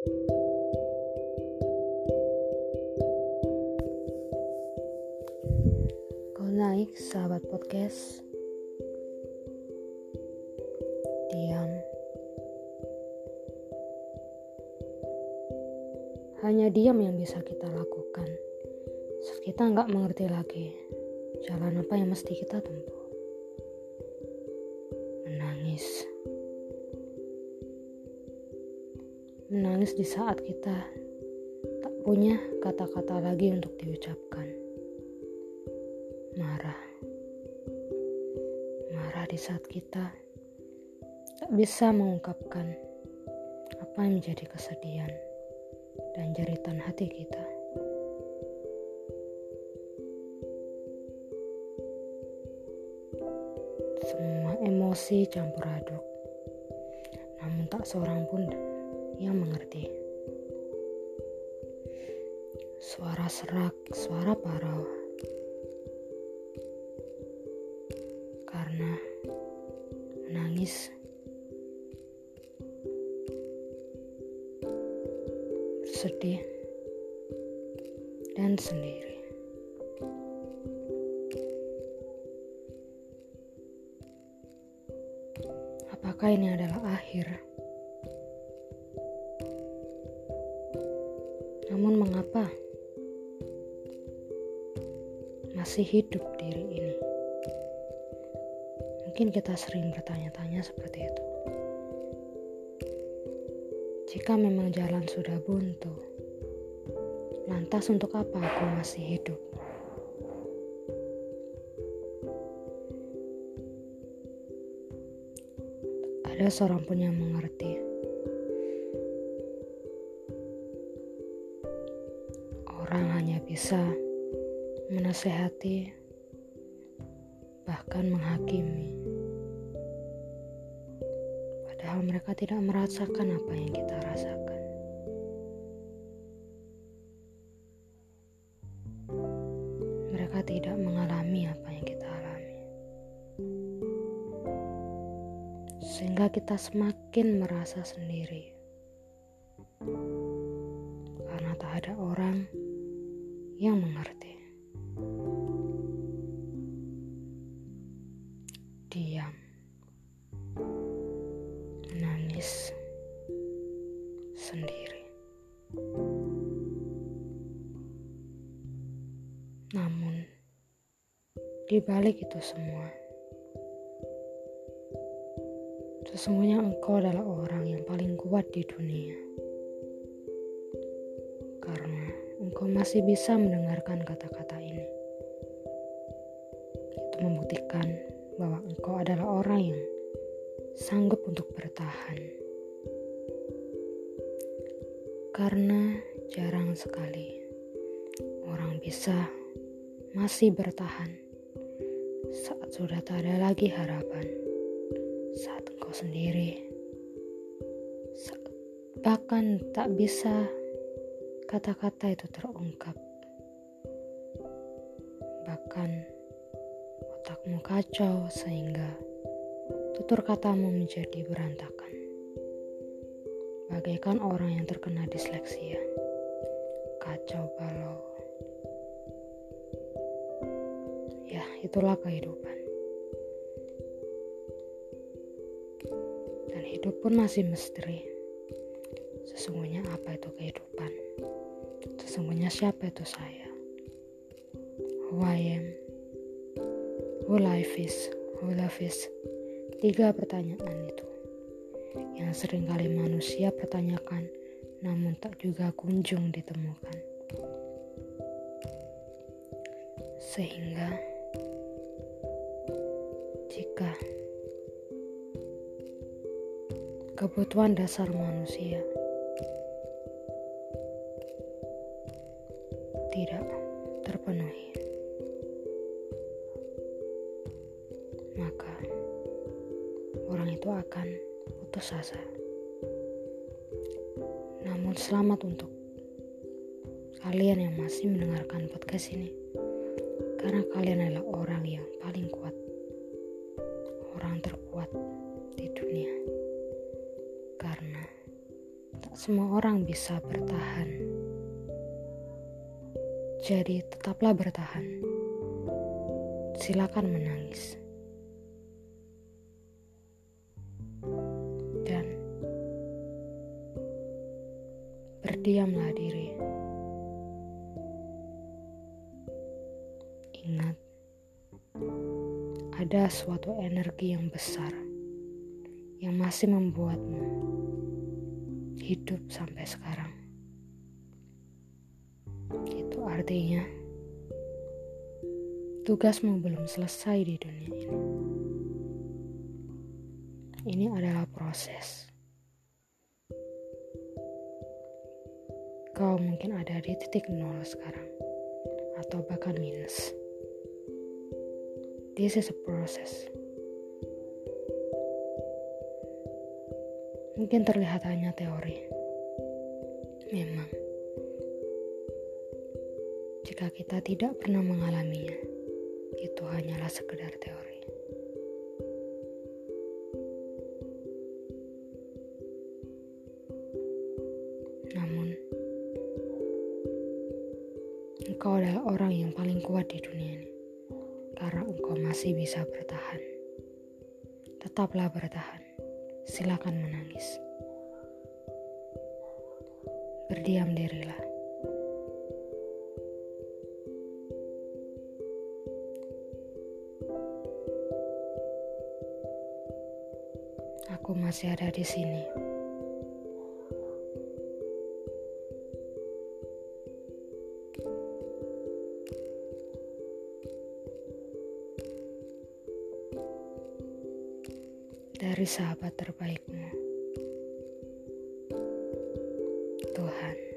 Kau naik, sahabat podcast. Diam. Hanya diam yang bisa kita lakukan. Saat kita nggak mengerti lagi jalan apa yang mesti kita tempuh. Menangis di saat kita tak punya kata-kata lagi untuk diucapkan. Marah. Marah di saat kita tak bisa mengungkapkan apa yang menjadi kesedihan dan jeritan hati kita. Semua emosi campur aduk, namun tak seorang pun yang mengerti. Suara serak, suara parau. Karena menangis sedih dan sendiri. Apakah ini adalah akhir? Mengapa masih hidup diri ini? Mungkin kita sering bertanya-tanya seperti itu. Jika memang jalan sudah buntu, lantas untuk apa aku masih hidup? Ada seorang pun yang mengerti bisa menasehati, bahkan menghakimi. Padahal mereka tidak merasakan apa yang kita rasakan. Mereka tidak mengalami apa yang kita alami. Sehingga kita semakin merasa sendiri. Karena tak ada orang yang mengerti. Diam, menangis sendiri. Namun, di balik itu semua, sesungguhnya engkau adalah orang yang paling kuat di dunia. Masih bisa mendengarkan kata-kata ini. Itu membuktikan bahwa engkau adalah orang yang sanggup untuk bertahan. Karena jarang sekali orang bisa masih bertahan saat sudah tak ada lagi harapan, saat engkau sendiri, bahkan tak bisa kata-kata itu terungkap. Bahkan otakmu kacau sehingga tutur katamu menjadi berantakan. Bagaikan orang yang terkena disleksia. Kacau balau. Ya, itulah kehidupan. Dan hidup pun masih misteri. Sesungguhnya apa itu kehidupan? Sesungguhnya siapa itu saya? Who I am? Who life is? Who love is? Tiga pertanyaan itu yang sering kali manusia pertanyakan namun tak juga kunjung ditemukan. Sehingga jika kebutuhan dasar manusia tidak terpenuhi, maka orang itu akan putus asa. Namun selamat untuk kalian yang masih mendengarkan podcast ini. Karena kalian adalah orang yang paling kuat. Orang terkuat di dunia. Karena tak semua orang bisa bertahan. Jadi, tetaplah bertahan. Silakan menangis. Dan berdiamlah diri. Ingat, ada suatu energi yang besar yang masih membuatmu hidup sampai sekarang. Itu artinya tugasmu belum selesai di dunia ini. Ini adalah proses. Kau mungkin ada di titik nol sekarang, atau bahkan minus. This is a process. Mungkin terlihat hanya teori. Memang, jika kita tidak pernah mengalaminya, itu hanyalah sekedar teori. Namun, engkau adalah orang yang paling kuat di dunia ini karena engkau masih bisa bertahan. Tetaplah bertahan silakan menangis. Berdiam dirilah. Masih ada di sini. dari sahabat terbaikmu, Tuhan.